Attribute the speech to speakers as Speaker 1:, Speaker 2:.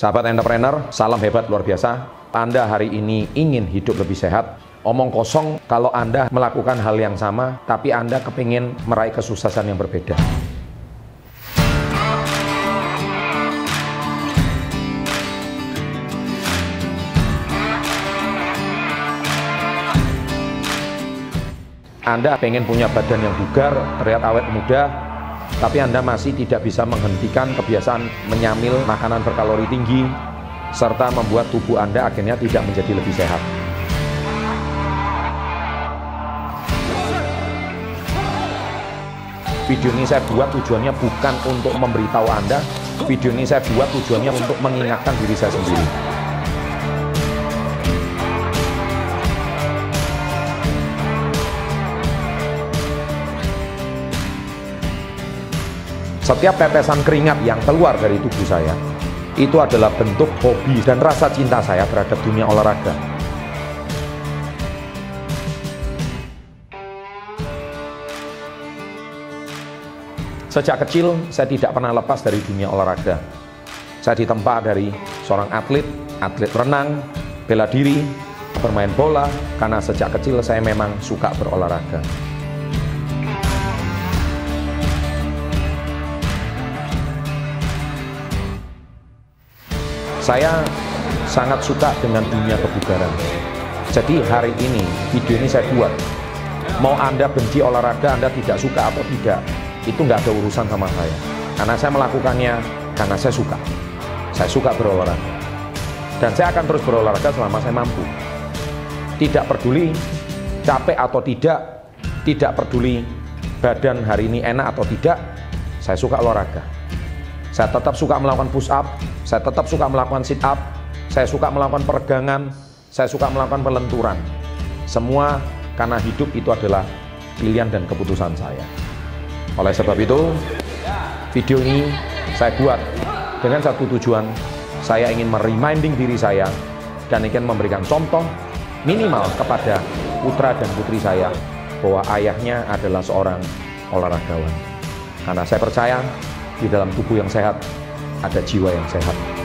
Speaker 1: Sahabat entrepreneur, salam hebat luar biasa. Anda hari ini ingin hidup lebih sehat, omong kosong kalau Anda melakukan hal yang sama, tapi Anda kepingin meraih kesuksesan yang berbeda. Anda pengen punya badan yang bugar, terlihat awet muda, tapi Anda masih tidak bisa menghentikan kebiasaan menyamil makanan berkalori tinggi, serta membuat tubuh Anda akhirnya tidak menjadi lebih sehat. Video ini saya buat tujuannya bukan untuk memberitahu Anda, video ini saya buat tujuannya untuk mengingatkan diri saya sendiri. Setiap tetesan keringat yang keluar dari tubuh saya itu adalah bentuk hobi dan rasa cinta saya terhadap dunia olahraga. Sejak kecil saya tidak pernah lepas dari dunia olahraga. Saya ditempa dari seorang atlet, atlet renang, bela diri, bermain bola karena sejak kecil saya memang suka berolahraga. Saya sangat suka dengan dunia kebugaran. Jadi hari ini, video ini saya buat. Mau Anda benci olahraga, Anda tidak suka atau tidak, itu nggak ada urusan sama saya. Karena saya melakukannya karena saya suka. Saya suka berolahraga. Dan saya akan terus berolahraga selama saya mampu. Tidak peduli capek atau tidak, tidak peduli badan hari ini enak atau tidak, saya suka olahraga. Saya tetap suka melakukan push up, saya tetap suka melakukan sit up, saya suka melakukan peregangan, saya suka melakukan pelenturan. Semua karena hidup itu adalah pilihan dan keputusan saya. Oleh sebab itu, video ini saya buat dengan satu tujuan, saya ingin mereminding diri saya dan ingin memberikan contoh minimal kepada putra dan putri saya bahwa ayahnya adalah seorang olahragawan. Karena saya percaya di dalam tubuh yang sehat ada jiwa yang sehat.